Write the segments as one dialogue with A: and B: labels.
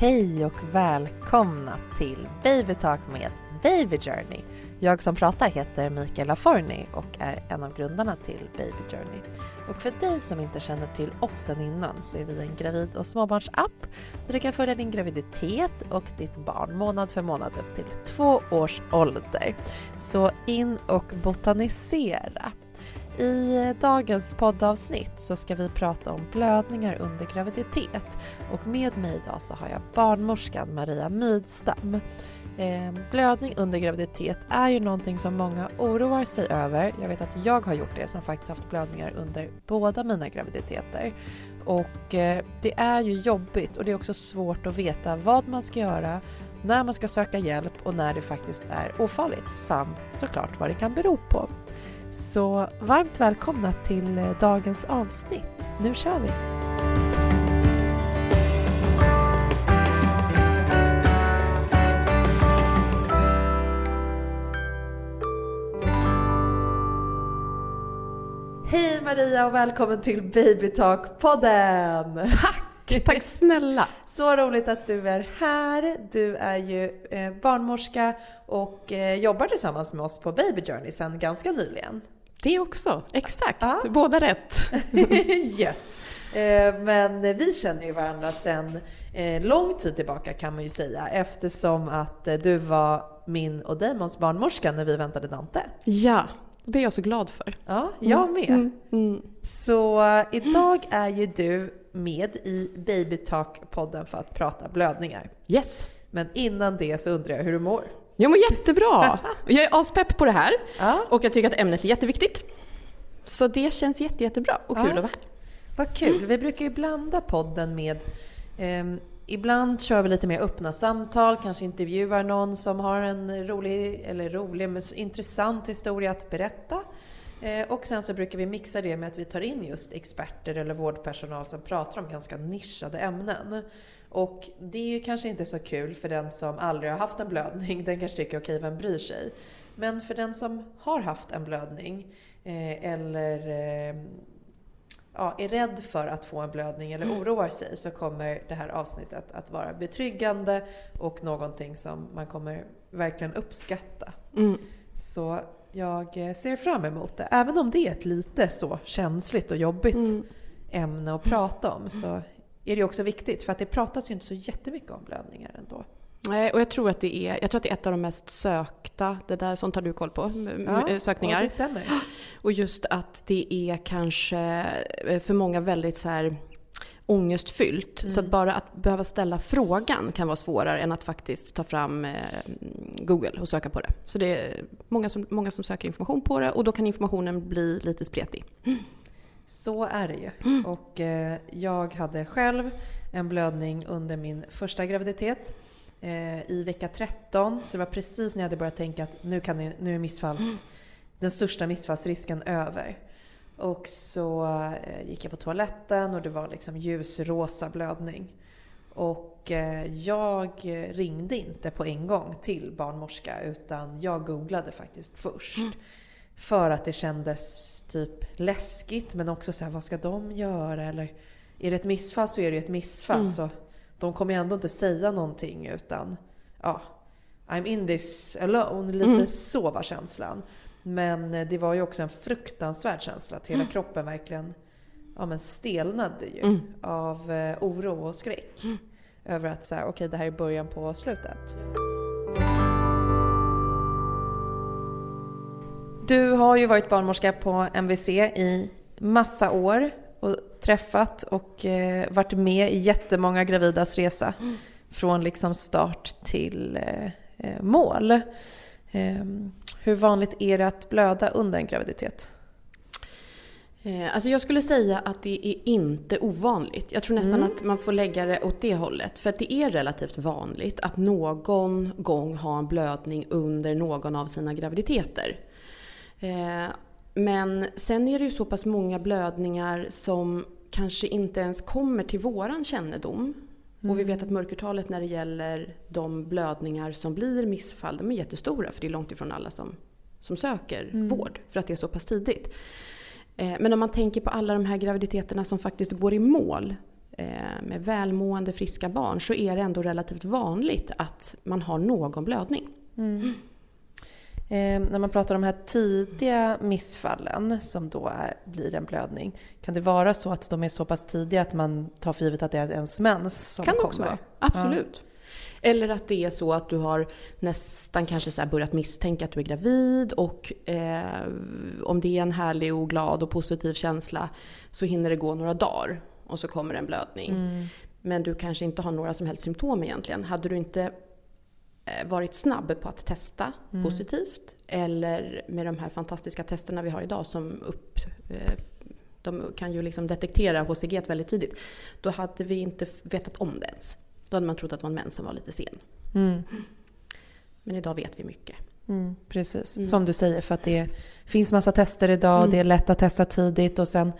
A: Hej och välkomna till Babytalk med Baby Journey. Jag som pratar heter Mikaela Forni och är en av grundarna till Baby Journey. Och för dig som inte känner till oss sen innan så är vi en gravid och småbarnsapp där du kan följa din graviditet och ditt barn månad för månad upp till två års ålder. Så in och botanisera. I dagens poddavsnitt så ska vi prata om blödningar under graviditet och med mig idag så har jag barnmorskan Maria Mydstam. Ehm, blödning under graviditet är ju någonting som många oroar sig över. Jag vet att jag har gjort det som faktiskt haft blödningar under båda mina graviditeter. Och eh, det är ju jobbigt och det är också svårt att veta vad man ska göra, när man ska söka hjälp och när det faktiskt är ofarligt samt såklart vad det kan bero på. Så varmt välkomna till eh, dagens avsnitt. Nu kör vi! Hej Maria och välkommen till Babytalk-podden!
B: Tack! Tack snälla!
A: Så roligt att du är här. Du är ju eh, barnmorska och eh, jobbar tillsammans med oss på Baby Journey sedan ganska nyligen.
B: Det också, exakt.
A: Ja.
B: Båda rätt.
A: yes. Eh, Men vi känner ju varandra sedan eh, lång tid tillbaka kan man ju säga eftersom att eh, du var min och Damons barnmorska när vi väntade Dante.
B: Ja, det är jag så glad för.
A: Ja, jag med.
B: Mm, mm.
A: Så idag är ju du med i Baby Talk-podden för att prata blödningar.
B: Yes!
A: Men innan det så undrar jag hur du mår.
B: Jag mår jättebra! Jag är aspepp på det här
A: Ja,
B: och jag tycker att ämnet är jätteviktigt. Så det känns jätte, jättebra och kul
A: Ja.
B: att vara här.
A: vad kul. Vi brukar ju blanda podden med ehm, Ibland kör vi lite mer öppna samtal, kanske intervjuar någon som har en rolig, eller rolig, men intressant historia att berätta. Eh, och sen så brukar vi mixa det med att vi tar in just experter eller vårdpersonal som pratar om ganska nischade ämnen. Och det är ju kanske inte så kul för den som aldrig har haft en blödning. Den kanske tycker okej, vem bryr sig? Men för den som har haft en blödning eh, eller eh, ja, är rädd för att få en blödning eller oroar sig så kommer det här avsnittet att vara betryggande och någonting som man kommer verkligen uppskatta.
B: Mm.
A: Så jag eh, ser fram emot det. Även om det är ett lite så känsligt och jobbigt
B: Mm.
A: ämne att prata om så är det också viktigt för att det pratas ju inte så jättemycket om blödningar ändå.
B: Nej, och jag tror, att det är, jag tror att det är ett av de mest sökta, det där, sånt har du koll på, m- sökningar.
A: Ja, det stämmer.
B: Och just att det är kanske eh, för många väldigt så här ångestfyllt. Så att bara att behöva ställa frågan kan vara svårare än att faktiskt ta fram eh, Google och söka på det. Så det är många som, många som söker information på det och då kan informationen bli lite spretig.
A: Så är det ju. Och eh, jag hade själv en blödning under min första graviditet eh, i vecka 13. Så det var precis när jag hade börjat tänka att nu, kan det, nu är missfalls, den största missfallsrisken över. Och så eh, gick jag på toaletten och det var liksom ljusrosa blödning. Och eh, jag ringde inte på en gång till barnmorska utan jag googlade faktiskt först. För att det kändes typ läskigt men också så här, vad ska de göra? Eller är det ett missfall så är det ju ett missfall.
B: Mm.
A: Så de kommer ju ändå inte säga någonting utan ja, I'm in this alone. Lite
B: Mm.
A: så var känslan. Men eh, det var ju också en fruktansvärd känsla att hela kroppen verkligen ja, men stelnade ju
B: Mm.
A: av eh, oro och skräck. Över att säga, okej det här är början på slutet. Du har ju varit barnmorska på MVC i massa år och träffat och eh, varit med i jättemånga gravidas resa. Från liksom start till eh, mål. Eh, hur vanligt är det att blöda under en graviditet?
B: Eh, Alltså jag skulle säga att det är inte ovanligt. Jag tror nästan att man får lägga det åt det hållet. För att det är relativt vanligt att någon gång ha en blödning under någon av sina graviditeter. Eh, Men sen är det ju så pass många blödningar som kanske inte ens kommer till våran kännedom. Och vi vet att mörkertalet när det gäller de blödningar som blir missfall, de är jättestora. För det är långt ifrån alla som, som söker vård. För att det är så pass tidigt. Eh, Men om man tänker på alla de här graviditeterna som faktiskt går i mål eh, med välmående friska barn så är det ändå relativt vanligt att man har någon blödning. Mm.
A: Eh, när man pratar om de här tidiga missfallen som då är, blir en blödning. Kan det vara så att de är så pass tidiga att man tar för givet att det är ens mens som
B: kan
A: kommer? Kan
B: också vara, absolut. Ja. Eller att det är så att du har nästan kanske så börjat misstänka att du är gravid och eh, om det är en härlig och glad och positiv känsla så hinner det gå några dagar och så kommer en blödning. Mm. Men du kanske inte har några som helst symptom egentligen. Hade du inte varit snabb på att testa mm. positivt eller med de här fantastiska testerna vi har idag som upp, eh, de kan ju liksom detektera HCG väldigt tidigt. Då hade vi inte vetat om det ens. Då hade man trott att det var en mens som var lite sen. Mm. Men idag vet vi mycket.
A: Mm, precis, mm. som du säger för att det finns massa tester idag och det är mm. lätt att testa tidigt och sen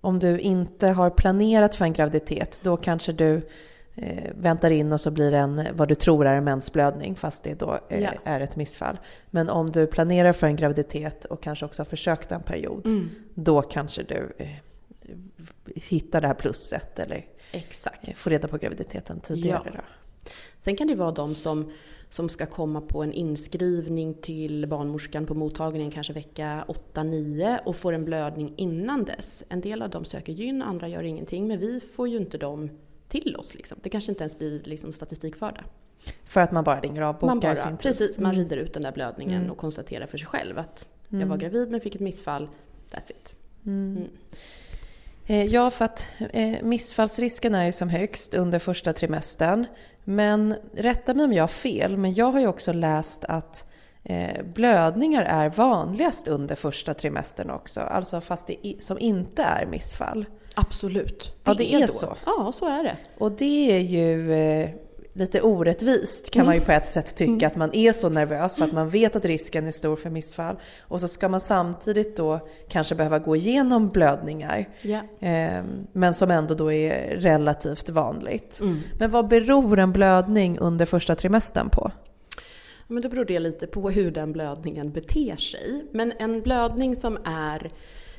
A: om du inte har planerat för en graviditet då kanske du eh, väntar in och så blir det en, vad du tror är en mensblödning fast det då eh, ja. är ett missfall. Men om du planerar för en graviditet och kanske också har försökt en period mm. då kanske du eh, hittar det här plusset eller
B: Exakt.
A: Eh, få reda på graviditeten tidigare. Ja.
B: Sen kan det vara de som, som ska komma på en inskrivning till barnmorskan på mottagningen kanske vecka 8-9 och får en blödning innan dess. En del av dem söker gyn, andra gör ingenting. Men vi får ju inte dem till oss. Liksom. Det kanske inte ens blir liksom, statistikförda.
A: För att man bara ringer bokar man bara, sin tid?
B: Precis, man mm. rider ut den där blödningen mm. och konstaterar för sig själv att mm. jag var gravid men fick ett missfall. That's it. Mm. mm.
A: Eh, ja, för att eh, missfallsrisken är ju som högst under första trimestern. Men rätta mig om jag har fel, men jag har ju också läst att eh, blödningar är vanligast under första trimestern också. Alltså fast det som inte är missfall.
B: Absolut.
A: Det ja, det är, är så.
B: Ja, så är det.
A: Och det är ju lite orättvist kan mm. man ju på ett sätt tycka mm. att man är så nervös för att man vet att risken är stor för missfall. Och så ska man samtidigt då kanske behöva gå igenom blödningar. Yeah. Eh, men som ändå då är relativt vanligt. Mm. Men vad beror en blödning under första trimestern på?
B: Men då beror det lite på hur den blödningen beter sig. Men en blödning som är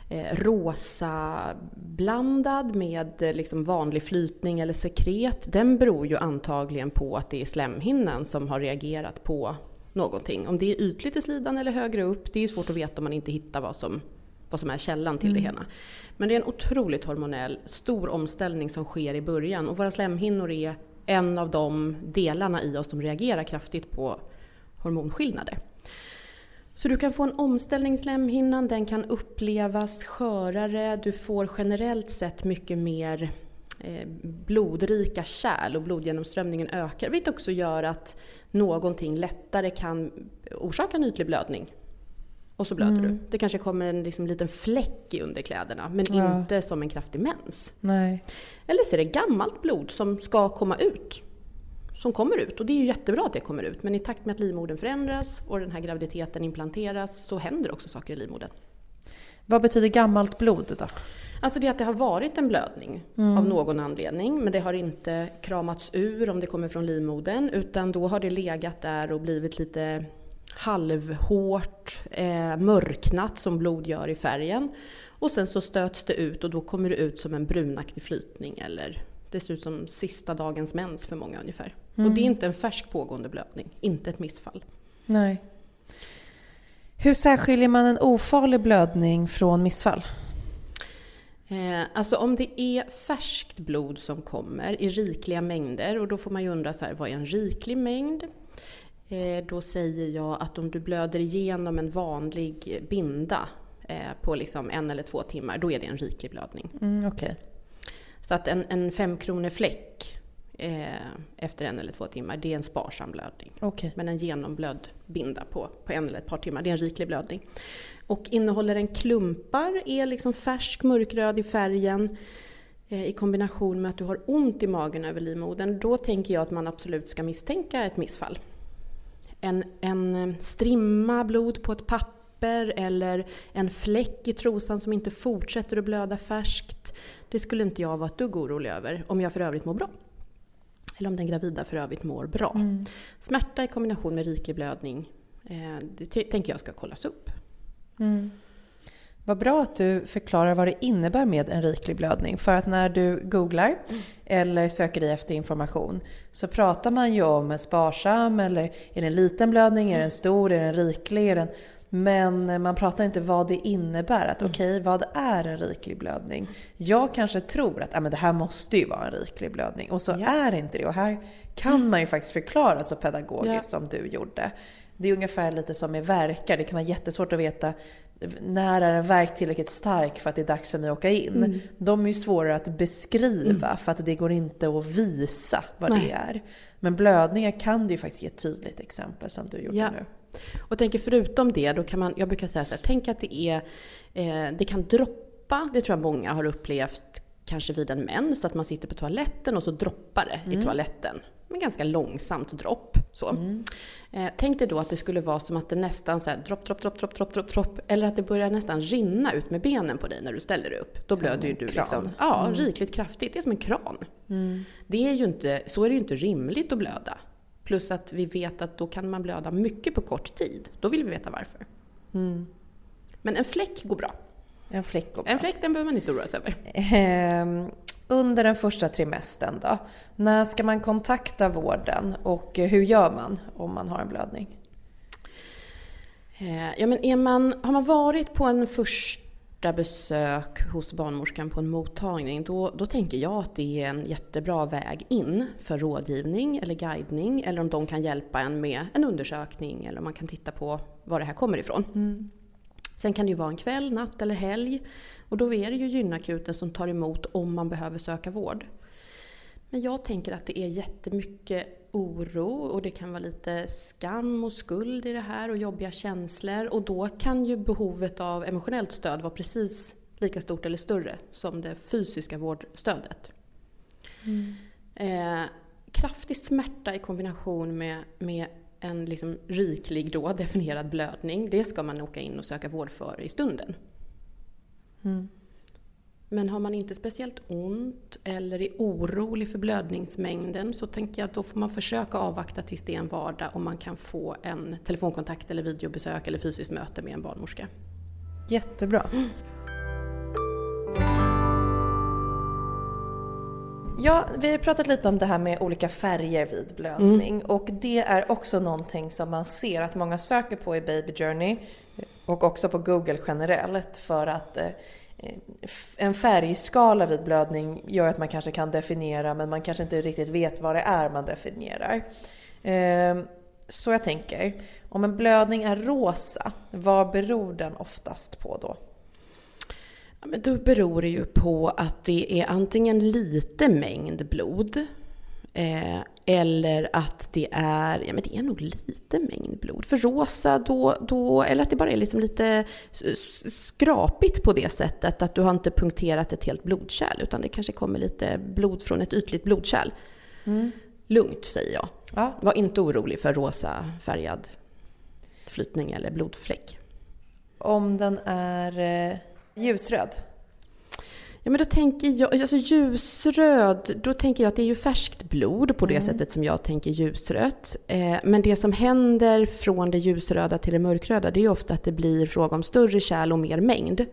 B: eh, rosa blandad med eh, liksom vanlig flytning eller sekret, den beror ju antagligen på att det är slemhinnan som har reagerat på någonting. Om det är ytligt i slidan eller högre upp, det är svårt att veta om man inte hittar vad som, vad som är källan till mm. det hela. Men det är en otroligt hormonell, stor omställning som sker i början och våra slemhinnor är en av de delarna i oss som reagerar kraftigt på hormonskillnader. Så du kan få en omställning i slemhinnan, den kan upplevas skörare, du får generellt sett mycket mer eh, blodrika kärl och blodgenomströmningen ökar. Vilket också gör att någonting lättare kan orsaka en ytlig blödning. Och så blöder mm. du. Det kanske kommer en liksom, liten fläck i underkläderna men ja. inte som en kraftig mens.
A: Nej.
B: Eller så är det gammalt blod som ska komma ut som kommer ut. Och det är ju jättebra att det kommer ut. Men i takt med att livmodern förändras och den här graviditeten implanteras så händer också saker i livmodern.
A: Vad betyder gammalt blod då?
B: Alltså det att det har varit en blödning mm. av någon anledning. Men det har inte kramats ur om det kommer från livmodern. Utan då har det legat där och blivit lite halvhårt, eh, mörknat som blod gör i färgen. Och sen så stöts det ut och då kommer det ut som en brunaktig flytning eller det ser ut som sista dagens mens för många ungefär. Mm. Och det är inte en färsk pågående blödning, inte ett missfall.
A: Nej. Hur särskiljer man en ofarlig blödning från missfall?
B: Eh, alltså om det är färskt blod som kommer i rikliga mängder och då får man ju undra så här, vad är en riklig mängd? Eh, då säger jag att om du blöder igenom en vanlig binda eh, på liksom en eller två timmar, då är det en riklig blödning.
A: Mm, okay.
B: Så att en, en fem kronor fläck eh, efter en eller två timmar, det är en sparsam blödning.
A: Okay.
B: Men en genomblödd binda på, på en eller ett par timmar, det är en riklig blödning. Och innehåller den klumpar, är liksom färsk mörkröd i färgen eh, i kombination med att du har ont i magen över livmodern, då tänker jag att man absolut ska misstänka ett missfall. En, en strimma blod på ett papper eller en fläck i trosan som inte fortsätter att blöda färskt. Det skulle inte jag vara ett dugg orolig över, om jag för övrigt mår bra. Eller om den gravida för övrigt mår bra. Mm. Smärta i kombination med riklig blödning, eh, det tänker jag ska kollas upp.
A: Mm. Vad bra att du förklarar vad det innebär med en riklig blödning. För att när du googlar mm. eller söker dig efter information så pratar man ju om en sparsam eller är det en liten blödning, är den stor, är den riklig? Är den... Men man pratar inte vad det innebär. Att mm. okej, okay, vad är en riklig blödning? Jag kanske tror att ah, men det här måste ju vara en riklig blödning och så ja. är det inte det. Och här kan man ju faktiskt förklara så pedagogiskt ja. som du gjorde. Det är ungefär lite som med verkar. Det kan vara jättesvårt att veta när är en verk tillräckligt stark för att det är dags för mig att åka in? Mm. De är ju svårare att beskriva mm. för att det går inte att visa vad Nej. det är. Men blödningar kan du ju faktiskt ge ett tydligt exempel som du gjorde ja. nu.
B: Och tänker förutom det, då kan man, jag brukar säga så här, tänk att det är, eh, det kan droppa, det tror jag många har upplevt kanske vid en mens, att man sitter på toaletten och så droppar det mm. i toaletten med ganska långsamt dropp. Så. Mm. Eh, tänk dig då att det skulle vara som att det nästan så här, dropp, dropp, dropp, dropp, dropp, dropp, dropp, eller att det börjar nästan rinna ut med benen på dig när du ställer dig upp. Då blöder ju du liksom, ja, mm. rikligt kraftigt. Det är som en kran. Mm. Det är ju inte, så är det ju inte rimligt att blöda. Plus att vi vet att då kan man blöda mycket på kort tid. Då vill vi veta varför. Mm. Men en fläck går bra.
A: En fläck går bra.
B: En fläck den behöver man inte oroa sig över.
A: Ehm, under den första trimestern då? När ska man kontakta vården och hur gör man om man har en blödning?
B: Eh, ja, men är man, har man varit på en första besök hos barnmorskan på en mottagning, då, då tänker jag att det är en jättebra väg in för rådgivning eller guidning, eller om de kan hjälpa en med en undersökning, eller om man kan titta på var det här kommer ifrån. Mm. Sen kan det ju vara en kväll, natt eller helg. Och då är det ju gynakuten som tar emot om man behöver söka vård. Men jag tänker att det är jättemycket oro och det kan vara lite skam och skuld i det här och jobbiga känslor. Och då kan ju behovet av emotionellt stöd vara precis lika stort eller större som det fysiska vårdstödet. Mm. Eh, kraftig smärta i kombination med, med en liksom riklig då definierad blödning, det ska man åka in och söka vård för i stunden. Mm. Men har man inte speciellt ont eller är orolig för blödningsmängden så tänker jag att då får man försöka avvakta tills det är en vardag om man kan få en telefonkontakt eller videobesök eller fysiskt möte med en barnmorska.
A: Jättebra. Mm. Ja, vi har pratat lite om det här med olika färger vid blödning mm. och det är också någonting som man ser att många söker på i Baby Journey och också på Google generellt för att eh, Eh, en färgskala vid blödning gör att man kanske kan definiera men man kanske inte riktigt vet vad det är man definierar. Eh, så jag tänker, om en blödning är rosa, vad beror den oftast på då?
B: Ja, men då beror det ju på att det är antingen lite mängd blod eh, eller att det är, ja men det är nog lite mängd blod. För rosa då, då eller att det bara är liksom lite skrapigt på det sättet att du har inte punkterat ett helt blodkärl utan det kanske kommer lite blod från ett ytligt blodkärl. Mm. Lugnt säger jag. Ja. Var inte orolig för rosa färgad flytning eller blodfläck.
A: Om den är eh, ljusröd?
B: Ja, men då tänker jag, alltså ljusröd, då tänker jag att det är ju färskt blod på det mm. sättet som jag tänker ljusrött. Eh, men det som händer från det ljusröda till det mörkröda, det är ju ofta att det blir fråga om större kärl och mer mängd.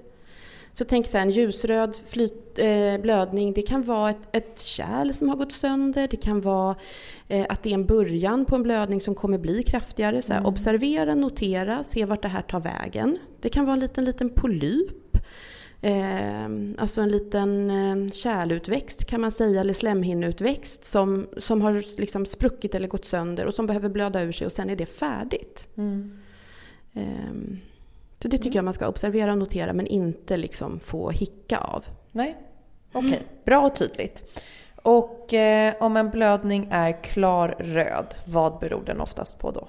B: Så tänk så här, en ljusröd flyt, eh, blödning, det kan vara ett, ett kärl som har gått sönder, det kan vara eh, att det är en början på en blödning som kommer bli kraftigare. Så här, mm. Observera, notera, se vart det här tar vägen. Det kan vara en liten, liten polyp Eh, alltså en liten eh, kärlutväxt kan man säga, eller slemhinneutväxt som, som har liksom spruckit eller gått sönder och som behöver blöda ur sig och sen är det färdigt. Mm. Eh, så det tycker mm. jag man ska observera och notera men inte liksom få hicka av.
A: Nej, okej. Okay. Bra och tydligt. Och eh, om en blödning är klar röd, vad beror den oftast på då?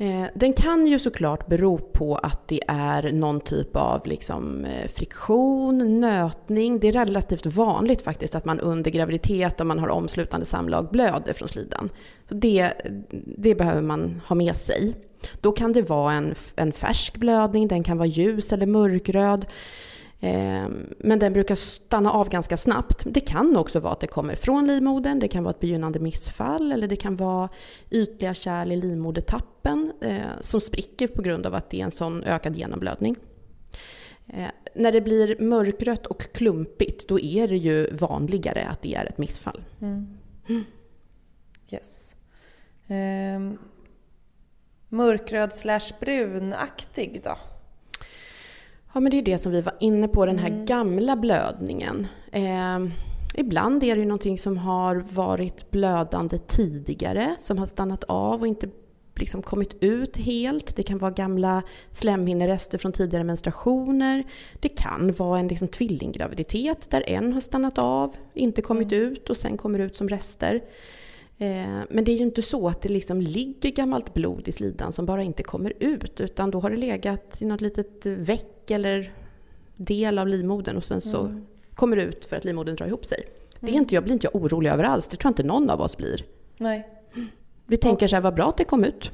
B: Eh, den kan ju såklart bero på att det är någon typ av liksom eh, friktion, nötning. Det är relativt vanligt faktiskt att man under graviditet, om man har omslutande samlag, blöder från slidan. Så det, det behöver man ha med sig. Då kan det vara en, en färsk blödning, den kan vara ljus eller mörkröd. Ehm, men den brukar stanna av ganska snabbt. Det kan också vara att det kommer från livmodern, det kan vara ett begynnande missfall eller det kan vara ytliga kärl i livmodertappen eh, som spricker på grund av att det är en sån ökad genomblödning. Eh, när det blir mörkrött och klumpigt, då är det ju vanligare att det är ett missfall. Mm.
A: Yes. Um, mörkröd slash brunaktig då?
B: Ja, men det är det som vi var inne på, den här mm. gamla blödningen. Eh, ibland är det ju någonting som har varit blödande tidigare, som har stannat av och inte liksom kommit ut helt. Det kan vara gamla slemhinnerester från tidigare menstruationer. Det kan vara en liksom tvillinggraviditet där en har stannat av, inte kommit mm. ut och sen kommer ut som rester. Eh, men det är ju inte så att det liksom ligger gammalt blod i slidan som bara inte kommer ut, utan då har det legat i något litet veck eller del av livmodern och sen så mm. kommer det ut för att livmodern drar ihop sig. Det är mm. inte, jag blir inte jag orolig över alls, det tror jag inte någon av oss blir.
A: Nej.
B: Vi tänker så här, vad bra att det kom ut.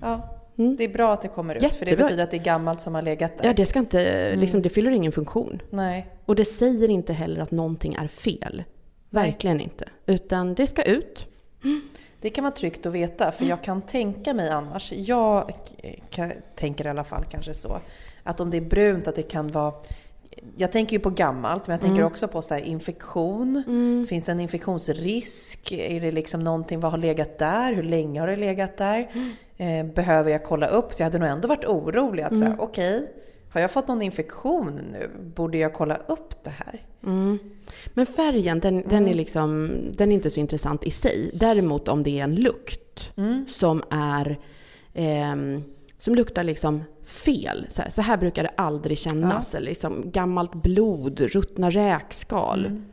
A: Ja, mm. det är bra att det kommer ut, Jättebra. för det betyder att det är gammalt som har legat där.
B: Ja, det ska inte, mm. liksom, det fyller ingen funktion.
A: Nej.
B: Och det säger inte heller att någonting är fel. Verkligen Nej. inte. Utan det ska ut.
A: Mm. Det kan vara tryggt att veta, för jag kan tänka mig annars, jag kan, tänker i alla fall kanske så, att om det är brunt att det kan vara jag tänker ju på gammalt, men jag tänker mm. också på så infektion. Mm. Finns det en infektionsrisk? Är det liksom någonting, vad har legat där? Hur länge har det legat där? Mm. Eh, behöver jag kolla upp? Så jag hade nog ändå varit orolig att säga, mm. okej, okay, har jag fått någon infektion nu? Borde jag kolla upp det här?
B: Mm. Men färgen, den, den, är mm. liksom, den är inte så intressant i sig. Däremot om det är en lukt som är eh, som luktar liksom fel. Så här, så här brukar det aldrig kännas. Ja. Eller liksom gammalt blod, ruttna räkskal. Mm.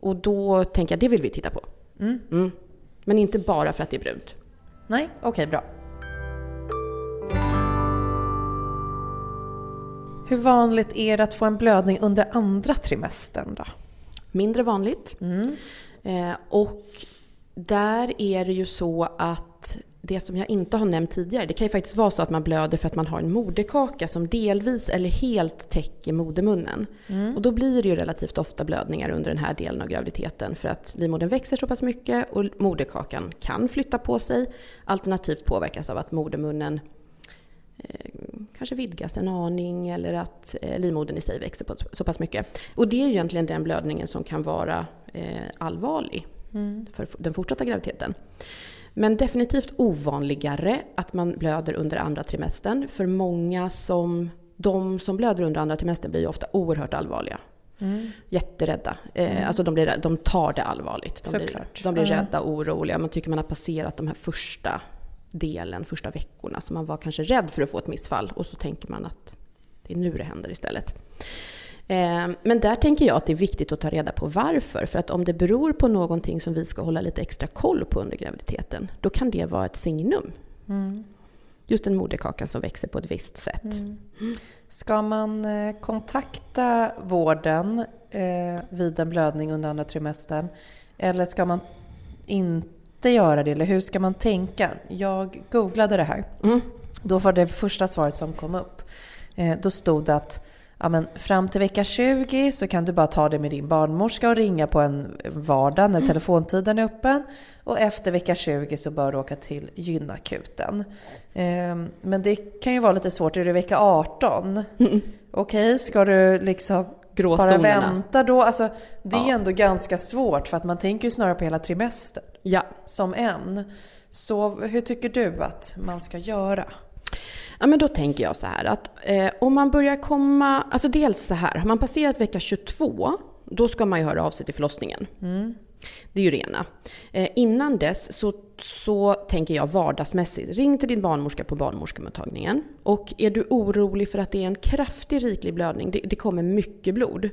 B: Och då tänker jag, det vill vi titta på. Mm. Mm. Men inte bara för att det är brunt.
A: Nej, okej, okay, bra. Hur vanligt är det att få en blödning under andra trimestern då?
B: Mindre vanligt. Mm. Eh, och där är det ju så att det som jag inte har nämnt tidigare, det kan ju faktiskt vara så att man blöder för att man har en moderkaka som delvis eller helt täcker modermunnen. Mm. Och då blir det ju relativt ofta blödningar under den här delen av graviditeten för att livmodern växer så pass mycket och moderkakan kan flytta på sig. Alternativt påverkas av att modermunnen kanske vidgas en aning eller att eh, livmodern i sig växer på så pass mycket. Och det är egentligen den blödningen som kan vara eh, allvarlig mm. för den fortsatta graviditeten. Men definitivt ovanligare att man blöder under andra trimestern. För många som, de som blöder under andra trimestern blir ju ofta oerhört allvarliga. Mm. Jätterädda. Eh, mm. Alltså de, blir, de tar det allvarligt. De Såklart. blir, de blir mm. rädda och oroliga. Man tycker man har passerat de här första delen, första veckorna. Så man var kanske rädd för att få ett missfall och så tänker man att det är nu det händer istället. Eh, men där tänker jag att det är viktigt att ta reda på varför. För att om det beror på någonting som vi ska hålla lite extra koll på under graviditeten, då kan det vara ett signum. Mm. Just en moderkaka som växer på ett visst sätt. Mm.
A: Ska man eh, kontakta vården eh, vid en blödning under andra trimestern? Eller ska man inte göra det? Eller hur ska man tänka? Jag googlade det här. Mm. Då var det första svaret som kom upp. Då stod det att ja, men fram till vecka 20 så kan du bara ta det med din barnmorska och ringa på en vardag när mm. telefontiden är öppen. Och efter vecka 20 så bör du åka till gynakuten. Um, men det kan ju vara lite svårt. Är det vecka 18? Mm. Okej, okay, ska du liksom bara vänta då? Alltså, det är ja. ändå ganska svårt för att man tänker ju snarare på hela trimestern.
B: Ja.
A: Som en. Så hur tycker du att man ska göra?
B: Ja, men då tänker jag så här att eh, om man börjar komma, alltså dels så här, har man passerat vecka 22, då ska man ju höra av sig till förlossningen. Mm. Det är ju rena. Eh, innan dess så, så tänker jag vardagsmässigt, ring till din barnmorska på barnmorskemottagningen. Och är du orolig för att det är en kraftig riklig blödning, det, det kommer mycket blod,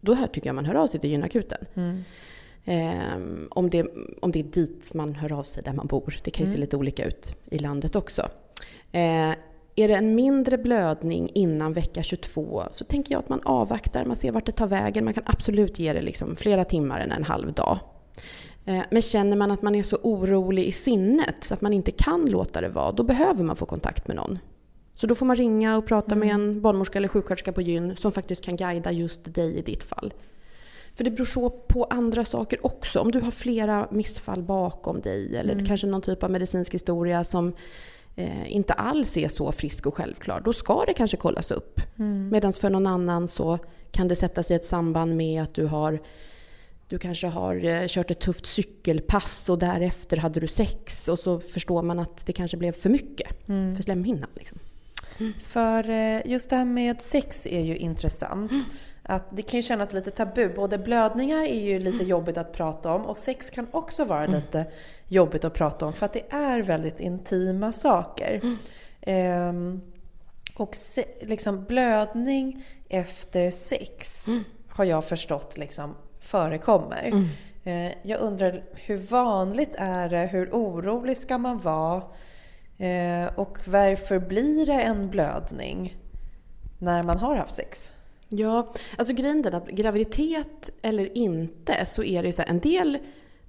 B: då här tycker jag man hör av sig till gynakuten. Mm. Eh, om, det, om det är dit man hör av sig där man bor. Det kan ju mm. se lite olika ut i landet också. Eh, är det en mindre blödning innan vecka 22 så tänker jag att man avvaktar, man ser vart det tar vägen. Man kan absolut ge det liksom flera timmar än en halv dag. Eh, men känner man att man är så orolig i sinnet så att man inte kan låta det vara, då behöver man få kontakt med någon. Så då får man ringa och prata mm. med en barnmorska eller sjuksköterska på gyn som faktiskt kan guida just dig i ditt fall. För det beror så på andra saker också. Om du har flera missfall bakom dig eller mm. kanske någon typ av medicinsk historia som eh, inte alls är så frisk och självklar, då ska det kanske kollas upp. Mm. Medan för någon annan så kan det sätta sig ett samband med att du har du kanske har eh, kört ett tufft cykelpass och därefter hade du sex och så förstår man att det kanske blev för mycket mm. för slemhinnan. Liksom.
A: Mm. För eh, just det här med sex är ju intressant. Mm. Att det kan ju kännas lite tabu. Både blödningar är ju lite mm. jobbigt att prata om och sex kan också vara mm. lite jobbigt att prata om för att det är väldigt intima saker. Um, och se, liksom blödning efter sex har jag förstått liksom förekommer. Mm. Eh, jag undrar hur vanligt är det? Hur orolig ska man vara? Eh, och varför blir det en blödning när man har haft sex?
B: Ja, alltså grejen är att graviditet eller inte så är det ju så här, en del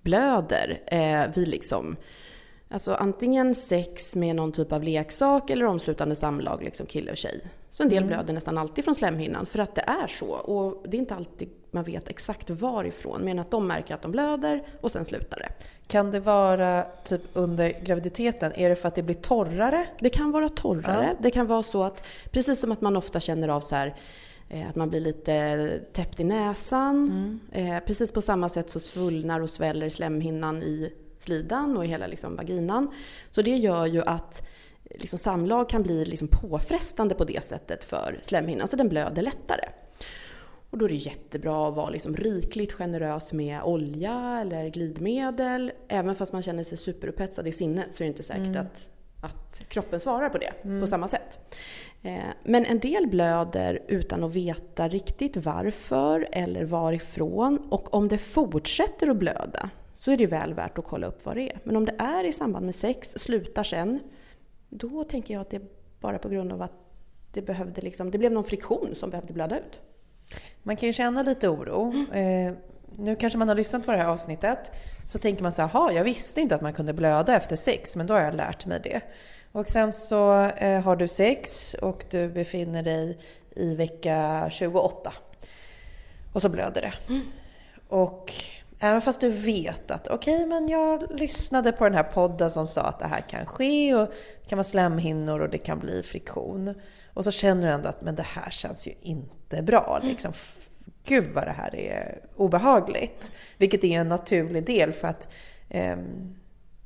B: blöder eh, vid liksom Alltså antingen sex med någon typ av leksak eller omslutande samlag, liksom kille och tjej. Så en del mm. blöder nästan alltid från slemhinnan för att det är så. Och det är inte alltid man vet exakt varifrån, men att de märker att de blöder och sen slutar det.
A: Kan det vara typ under graviditeten? Är det för att det blir torrare?
B: Det kan vara torrare. Ja. Det kan vara så att, precis som att man ofta känner av så här, att man blir lite täppt i näsan. Mm. Eh, precis på samma sätt så svullnar och sväller slemhinnan i slidan och i hela liksom vaginan. Så det gör ju att liksom samlag kan bli liksom påfrestande på det sättet för slemhinnan, så den blöder lättare. Och då är det jättebra att vara liksom rikligt generös med olja eller glidmedel. Även fast man känner sig superupphetsad i sinnet så är det inte säkert mm. att, att kroppen svarar på det mm. på samma sätt. Eh, men en del blöder utan att veta riktigt varför eller varifrån. Och om det fortsätter att blöda så är det väl värt att kolla upp vad det är. Men om det är i samband med sex, slutar sen, då tänker jag att det är bara på grund av att det, behövde liksom, det blev någon friktion som behövde blöda ut.
A: Man kan ju känna lite oro. Mm. Nu kanske man har lyssnat på det här avsnittet. Så tänker man så här, jag visste inte att man kunde blöda efter sex, men då har jag lärt mig det. Och sen så eh, har du sex och du befinner dig i vecka 28. Och så blöder det. Mm. Och Även fast du vet att okej, okay, men jag lyssnade på den här podden som sa att det här kan ske och det kan vara slemhinnor och det kan bli friktion. Och så känner du ändå att men det här känns ju inte bra. Mm. Liksom, gud vad det här är obehagligt. Vilket är en naturlig del för att um,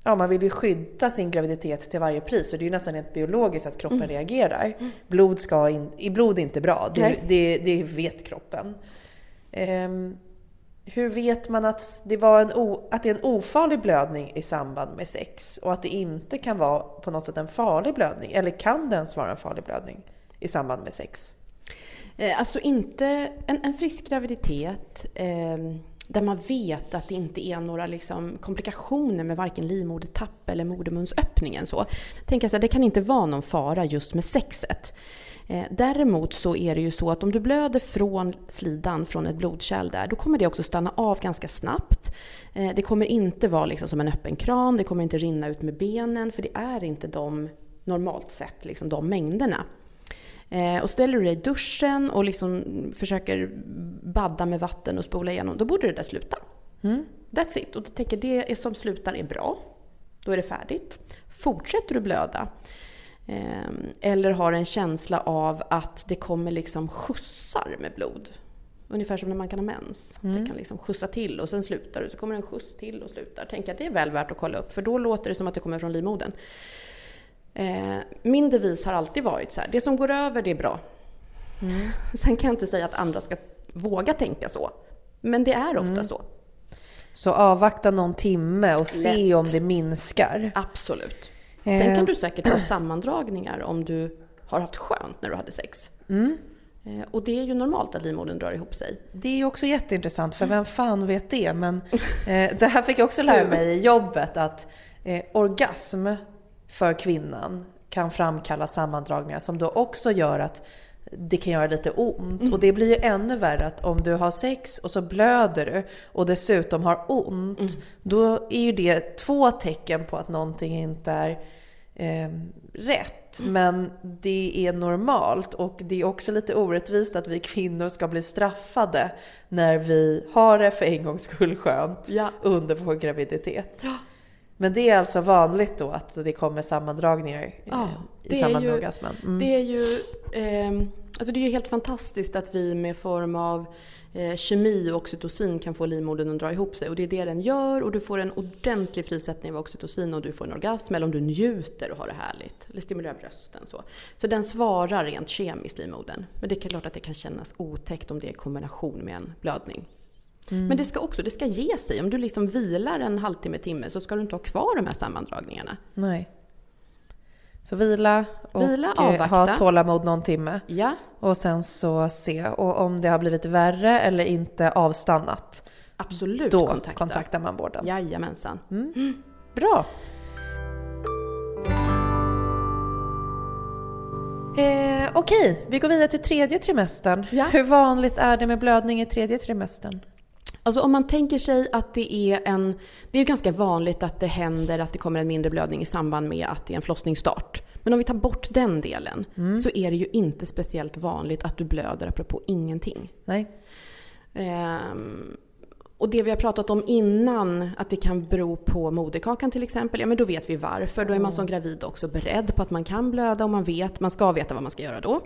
A: ja, man vill ju skydda sin graviditet till varje pris. Och det är ju nästan rent biologiskt att kroppen mm. reagerar. Mm. Blod ska in, i blod är inte bra, det, det, det vet kroppen. Um, hur vet man att det, var en o, att det är en ofarlig blödning i samband med sex och att det inte kan vara på något sätt en farlig blödning? Eller kan det ens vara en farlig blödning i samband med sex?
B: Eh, alltså inte en, en frisk graviditet eh, där man vet att det inte är några liksom, komplikationer med varken livmodertapp eller modermunsöppningen. Så. Tänk alltså, det kan inte vara någon fara just med sexet. Eh, däremot så är det ju så att om du blöder från slidan, från ett blodkärl där, då kommer det också stanna av ganska snabbt. Eh, det kommer inte vara liksom som en öppen kran, det kommer inte rinna ut med benen, för det är inte de, normalt sett, liksom de mängderna. Eh, och ställer du dig i duschen och liksom försöker badda med vatten och spola igenom, då borde det där sluta. Mm. That's it. Och du tänker det som slutar är bra. Då är det färdigt. Fortsätter du blöda, Ehm, eller har en känsla av att det kommer liksom skjutsar med blod. Ungefär som när man kan ha mens. Mm. Det kan liksom skjutsa till och sen slutar det. Så kommer det en skjuts till och slutar. Tänk att det är väl värt att kolla upp för då låter det som att det kommer från livmodern. Ehm, min devis har alltid varit så här, det som går över det är bra. Mm. Sen kan jag inte säga att andra ska våga tänka så. Men det är ofta mm. så.
A: Så avvakta någon timme och se Lätt. om det minskar?
B: Absolut. Sen kan eh. du säkert ha sammandragningar om du har haft skönt när du hade sex. Mm. Eh, och det är ju normalt att livmodern drar ihop sig.
A: Det är ju också jätteintressant, för vem fan vet det? Men eh, det här fick jag också lära mig i jobbet, att eh, orgasm för kvinnan kan framkalla sammandragningar som då också gör att det kan göra lite ont. Mm. Och det blir ju ännu värre att om du har sex och så blöder du och dessutom har ont, mm. då är ju det två tecken på att någonting inte är eh, rätt. Mm. Men det är normalt och det är också lite orättvist att vi kvinnor ska bli straffade när vi har det för en gångs skull skönt ja. under vår graviditet. Ja. Men det är alltså vanligt då att det kommer sammandragningar eh,
B: Ja,
A: i samband med orgasmen? Mm.
B: Det är ju ehm, alltså det är helt fantastiskt att vi med form av eh, kemi och oxytocin kan få livmodern att dra ihop sig. Och det är det den gör och du får en ordentlig frisättning av oxytocin och du får en orgasm eller om du njuter och har det härligt. Eller stimulerar brösten så. Så den svarar rent kemiskt livmodern. Men det är klart att det kan kännas otäckt om det är i kombination med en blödning.
A: Mm.
B: Men det ska också det ska ge sig. Om du liksom vilar en halvtimme, timme så ska du inte ha kvar de här sammandragningarna.
A: Nej. Så vila och
B: Vila,
A: eh, ha tålamod någon timme.
B: Ja,
A: Och sen så se. Och om det har blivit värre eller inte avstannat,
B: absolut
A: då
B: kontakta.
A: kontaktar man vården.
B: Jajamensan.
A: Bra! Eh, Okej, vi går vidare till tredje trimestern.
B: Ja.
A: Hur vanligt är det med blödning i tredje trimestern?
B: Alltså om man tänker sig att det är en... Det är ju ganska vanligt att det händer att det kommer en mindre blödning i samband med att det är en förlossningsstart. Men om vi tar bort den delen så är det ju inte speciellt vanligt att du blöder apropå ingenting.
A: Nej?
B: Ehm, och det vi har pratat om innan, att det kan bero på moderkakan till exempel, ja men då vet vi varför. Då är man som gravid också beredd på att man kan blöda och man vet, man ska veta vad man ska göra då.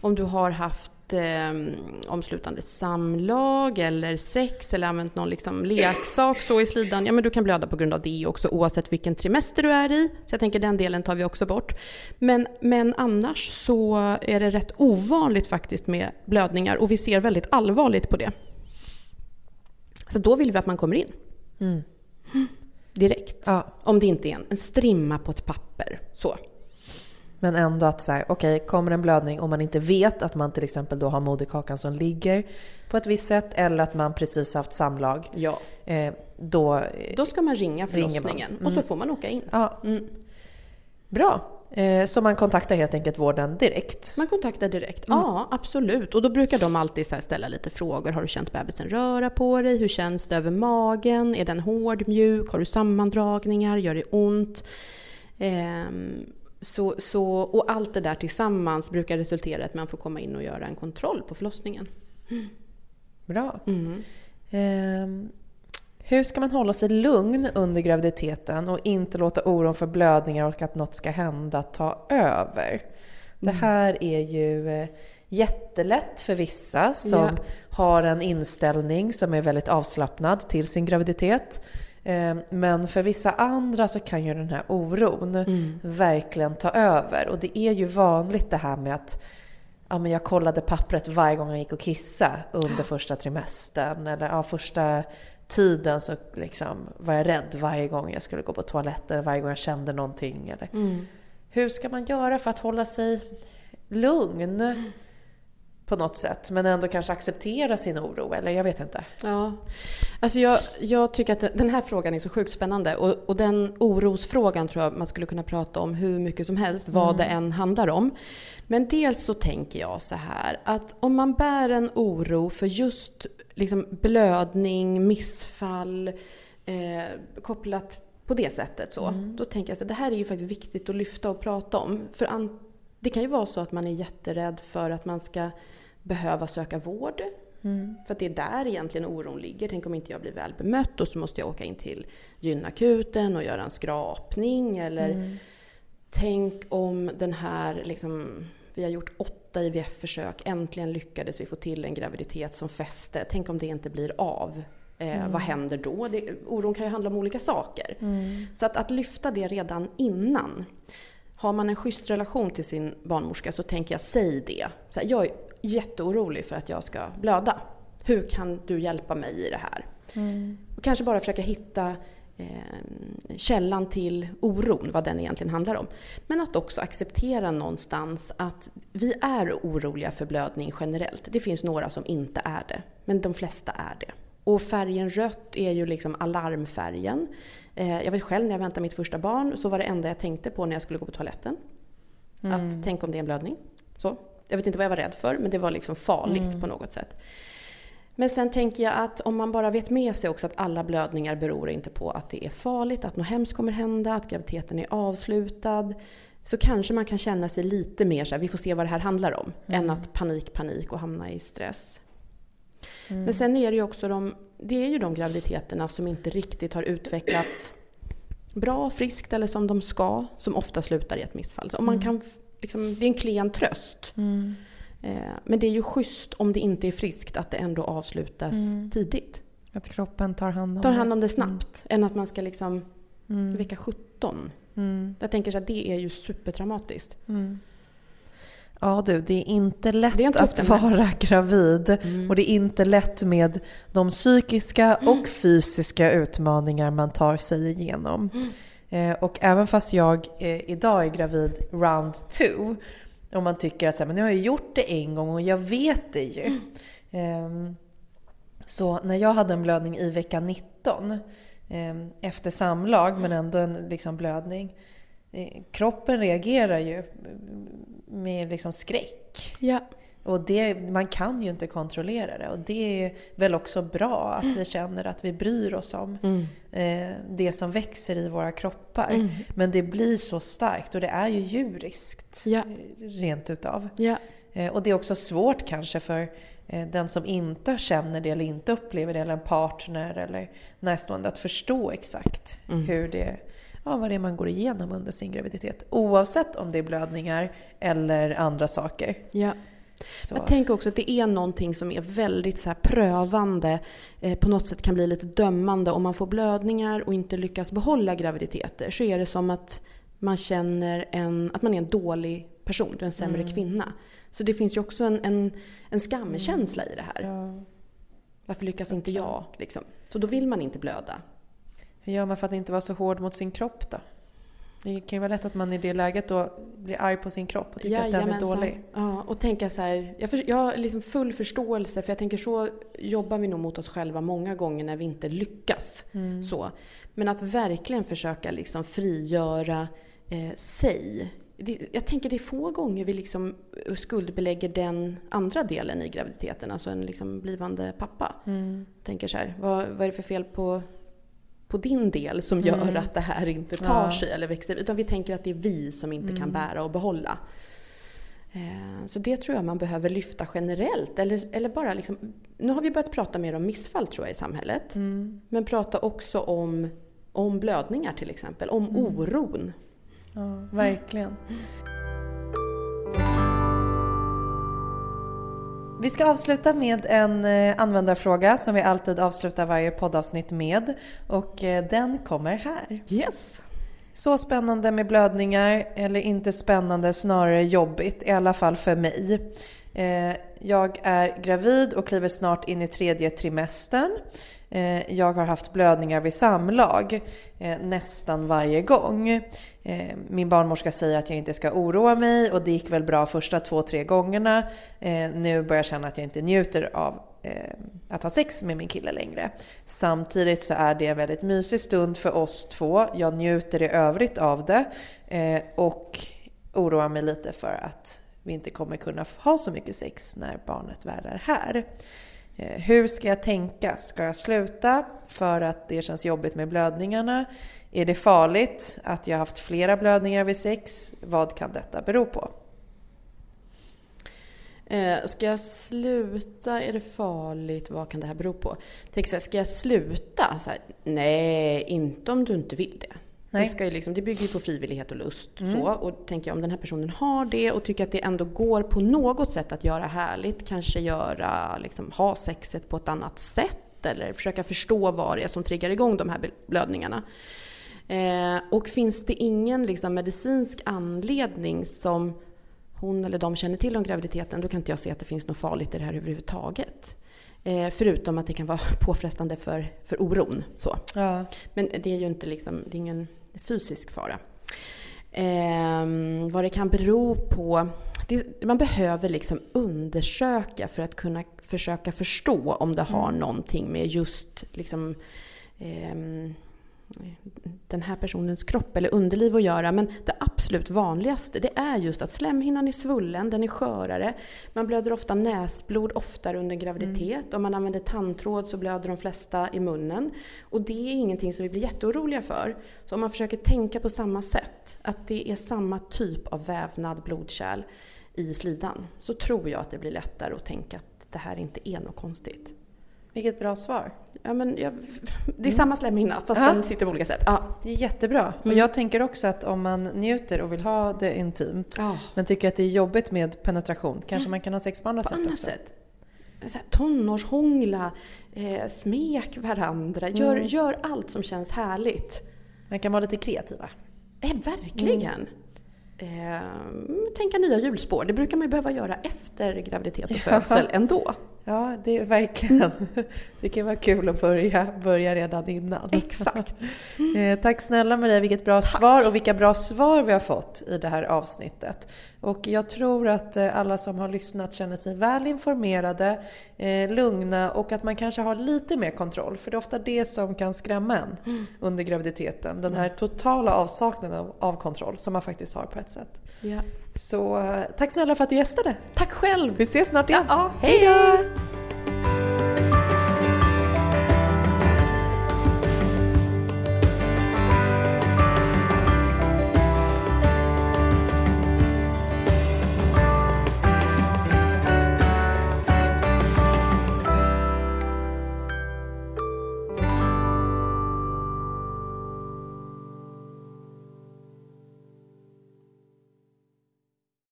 B: Om du har haft eh, omslutande samlag eller sex eller använt någon liksom leksak så i slidan, ja men du kan blöda på grund av det också oavsett vilken trimester du är i. Så jag tänker den delen tar vi också bort. Men, men annars så är det rätt ovanligt faktiskt med blödningar och vi ser väldigt allvarligt på det. Så då vill vi att man kommer in.
A: Mm.
B: Direkt.
A: Ja,
B: Om det inte är en, en strimma på ett papper. Så.
A: men ändå att så här, okej, kommer en blödning om man inte vet att man till exempel då har moderkakan som ligger på ett visst sätt eller att man precis haft samlag,
B: Ja.
A: eh, då... eh,
B: Då ska man ringa förlossningen
A: Mm.
B: och så får man åka in.
A: Ja,
B: Mm.
A: bra. Eh, så man kontaktar helt enkelt vården direkt?
B: Man kontaktar direkt.
A: Mm.
B: Ja, absolut. Och då brukar de alltid ställa lite frågor. Har du känt bebisen röra på dig? Hur känns det över magen? Är den hård, mjuk? Har du sammandragningar? Gör det ont? Ehm, så, så, och allt det där tillsammans brukar resultera i att man får komma in och göra en kontroll på förlossningen.
A: Bra.
B: Mm.
A: Ehm, hur ska man hålla sig lugn under graviditeten och inte låta oron för blödningar och att något ska hända ta över? Det här är ju eh, jättelätt för vissa som
B: Ja.
A: har en inställning som är väldigt avslappnad till sin graviditet. Ehm, Men för vissa andra så kan ju den här oron
B: Mm.
A: verkligen ta över. Och det är ju vanligt det här med att ja, men jag kollade pappret varje gång jag gick och kissade under första trimestern. Eller ja, första tiden så liksom var jag rädd varje gång jag skulle gå på toaletten, varje gång jag kände någonting. Eller.
B: Mm.
A: Hur ska man göra för att hålla sig lugn på något sätt, men ändå kanske acceptera sin oro? Eller jag vet inte.
B: Ja, alltså jag, jag tycker att den här frågan är så sjukt spännande och, och den orosfrågan tror jag man skulle kunna prata om hur mycket som helst, vad det än handlar om. Men dels så tänker jag så här att om man bär en oro för just liksom blödning, missfall, eh, kopplat på det sättet så, då tänker jag att det här är ju faktiskt viktigt att lyfta och prata om. För an, det kan ju vara så att man är jätterädd för att man ska behöva söka vård. För att det är där egentligen oron ligger. Tänk om inte jag blir väl bemött och så måste jag åka in till gynakuten och göra en skrapning. Eller tänk om den här, liksom, vi har gjort åtta IVF-försök, äntligen lyckades vi få till en graviditet som fäste. Tänk om det inte blir av. Eh, Vad händer då? Det, oron kan ju handla om olika saker. Så att, att lyfta det redan innan. Har man en schysst relation till sin barnmorska så tänker jag, säg det. Så här, jag är jätteorolig för att jag ska blöda. Hur kan du hjälpa mig i det här? Och kanske bara försöka hitta eh, källan till oron, vad den egentligen handlar om. Men att också acceptera någonstans att vi är oroliga för blödning generellt. Det finns några som inte är det, men de flesta är det. Och färgen rött är ju liksom alarmfärgen. Eh, jag vet själv när jag väntade mitt första barn så var det enda jag tänkte på när jag skulle gå på toaletten. Att tänk om det är en blödning. Så. Jag vet inte vad jag var rädd för men det var liksom farligt på något sätt. Men sen tänker jag att om man bara vet med sig också att alla blödningar beror inte på att det är farligt, att något hemskt kommer hända, att graviditeten är avslutad. Så kanske man kan känna sig lite mer så här, vi får se vad det här handlar om. Än att panik, panik och hamna i stress. Men sen är det ju också de, det är ju de graviditeterna som inte riktigt har utvecklats bra, friskt eller som de ska, som ofta slutar i ett missfall. Så om man
A: Mm.
B: kan, liksom, det är en klen tröst.
A: Mm.
B: Eh, men det är ju schysst om det inte är friskt att det ändå avslutas
A: Mm.
B: tidigt.
A: Att kroppen tar hand om
B: Tar hand om det snabbt, än att man ska liksom
A: Mm.
B: vecka 17.
A: Mm.
B: Jag tänker så att det är ju supertraumatiskt.
A: Mm. Ja du, det är inte lätt
B: Det är tuff
A: att vara gravid.
B: Mm.
A: Och det är inte lätt med de psykiska och fysiska utmaningar man tar sig igenom. Eh, och även fast jag eh, idag är gravid round two och man tycker att så här, men nu har jag gjort det en gång och jag vet det ju. Ehm, så när jag hade en blödning i vecka 19 ehm, efter samlag men ändå en liksom, blödning. Eh, kroppen reagerar ju med liksom skräck.
B: Ja.
A: Och det, man kan ju inte kontrollera det. Och det är väl också bra att vi känner att vi bryr oss om
B: Mm.
A: eh, det som växer i våra kroppar.
B: Mm.
A: Men det blir så starkt och det är ju djuriskt.
B: Ja.
A: Rent utav.
B: Ja.
A: Eh, och det är också svårt kanske för eh, den som inte känner det eller inte upplever det, eller en partner eller närstående, att förstå exakt
B: Mm.
A: hur det, ja, vad det är man går igenom under sin graviditet. Oavsett om det är blödningar eller andra saker.
B: ja.
A: Så.
B: Jag tänker också att det är någonting som är väldigt så prövande, eh, på något sätt kan bli lite dömande. Om man får blödningar och inte lyckas behålla graviditeter så är det som att man känner en, att man är en dålig person, du är en sämre
A: Mm.
B: kvinna. Så det finns ju också en, en, en skamkänsla i det här.
A: Ja.
B: Varför lyckas
A: Så
B: inte jag? Liksom. Så då vill man inte blöda.
A: Hur gör man för att inte vara så hård mot sin kropp då? Det kan ju vara lätt att man i det läget då blir arg på sin kropp och tycker att den är
B: Jajamensan.
A: dålig.
B: Ja, och tänka så här, jag, för, jag har liksom full förståelse för jag tänker så jobbar vi nog mot oss själva många gånger när vi inte lyckas.
A: Mm.
B: Så. Men att verkligen försöka liksom frigöra eh, sig. Det, jag tänker det är få gånger vi liksom skuldbelägger den andra delen i graviditeten, alltså en liksom blivande pappa.
A: Mm.
B: Tänker så här, vad, vad är det för fel på, på din del som gör
A: Mm.
B: att det här inte tar
A: Ja.
B: sig eller växer? Utan vi tänker att det är vi som inte kan
A: Mm.
B: bära och behålla. Eh, Så det tror jag man behöver lyfta generellt. Eller, eller bara liksom, nu har vi börjat prata mer om missfall tror jag i samhället.
A: Mm.
B: Men prata också om, om blödningar till exempel, om
A: Mm.
B: oron.
A: Ja, verkligen. Vi ska avsluta med en eh, användarfråga som vi alltid avslutar varje poddavsnitt med. Och eh, den kommer här.
B: Yes!
A: Så spännande med blödningar, eller inte spännande, snarare jobbigt, i alla fall för mig. Eh, Jag är gravid och kliver snart in i tredje trimestern. Eh, jag har haft blödningar vid samlag eh, nästan varje gång. Eh, min barnmorska säger att jag inte ska oroa mig och det gick väl bra första två, tre gångerna. Nu börjar jag känna att jag inte njuter av att ha sex med min kille längre. Samtidigt så är det en väldigt mysig stund för oss två. Jag njuter i övrigt av det och oroar mig lite för att vi inte kommer kunna ha så mycket sex när barnet väl är här. Eh, hur ska jag tänka? Ska jag sluta för att det känns jobbigt med blödningarna? Är det farligt att jag har haft flera blödningar vid sex? Vad kan detta bero på?
B: Eh, ska jag sluta? Är det farligt? Vad kan det här bero på? Tänk så här, ska jag sluta? Så här, nej, inte om du inte vill det.
A: Nej.
B: Det, ska ju liksom, det bygger ju på frivillighet och lust.
A: Mm.
B: Så. Och tänker jag, om den här personen har det och tycker att det ändå går på något sätt att göra härligt, kanske göra, liksom, ha sexet på ett annat sätt eller försöka förstå vad det är som triggar igång de här blödningarna. Eh, och finns det ingen liksom, medicinsk anledning som hon eller de känner till om graviditeten, då kan inte jag se att det finns något farligt i det här överhuvudtaget. Eh, förutom att det kan vara påfrestande för, för oron. Så.
A: Ja.
B: Men det är ju inte liksom, det är ingen fysisk fara. Ehm, vad det kan bero på? Det, man behöver liksom undersöka för att kunna försöka förstå om det har någonting med just liksom, ehm, den här personens kropp eller underliv att göra. Men det absolut vanligaste det är just att slemhinnan är svullen, den är skörare. Man blöder ofta näsblod oftare under graviditet. Om man använder tandtråd så blöder de flesta i munnen. Och det är ingenting som vi blir jätteoroliga för. Så om man försöker tänka på samma sätt, att det är samma typ av vävnad, blodkärl i slidan, så tror jag att det blir lättare att tänka att det här inte är något konstigt.
A: Vilket bra svar.
B: Ja, men jag, det är samma slemhinna fast
A: Ja.
B: den sitter på olika sätt. Ja.
A: Det är jättebra. Och
B: Mm.
A: jag tänker också att om man njuter och vill ha det intimt
B: Ja.
A: men tycker att det är jobbigt med penetration, kanske man kan ha sex på andra
B: På
A: sätt
B: annat
A: också.
B: sätt. Så här, tonårshångla, eh, smek varandra, gör,
A: Mm.
B: gör allt som känns härligt.
A: Man kan vara lite kreativa.
B: Eh, verkligen. Eh, tänka nya hjulspår, det brukar man ju behöva göra efter graviditet och
A: Ja.
B: födsel ändå.
A: Ja, det är verkligen. Det kan vara kul att börja, börja redan innan.
B: Exakt.
A: Eh, tack snälla Maria, vilket bra svar och vilka bra svar vi har fått i det här avsnittet. Och jag tror att eh, alla som har lyssnat känner sig väl informerade, eh, lugna och att man kanske har lite mer kontroll. För det är ofta det som kan skrämma en under graviditeten. Den här totala avsaknaden av, av kontroll som man faktiskt har på ett sätt.
B: Ja.
A: Så eh, tack snälla för att du gästade.
B: Tack själv!
A: Vi ses snart igen.
B: Ja,
A: Hej då!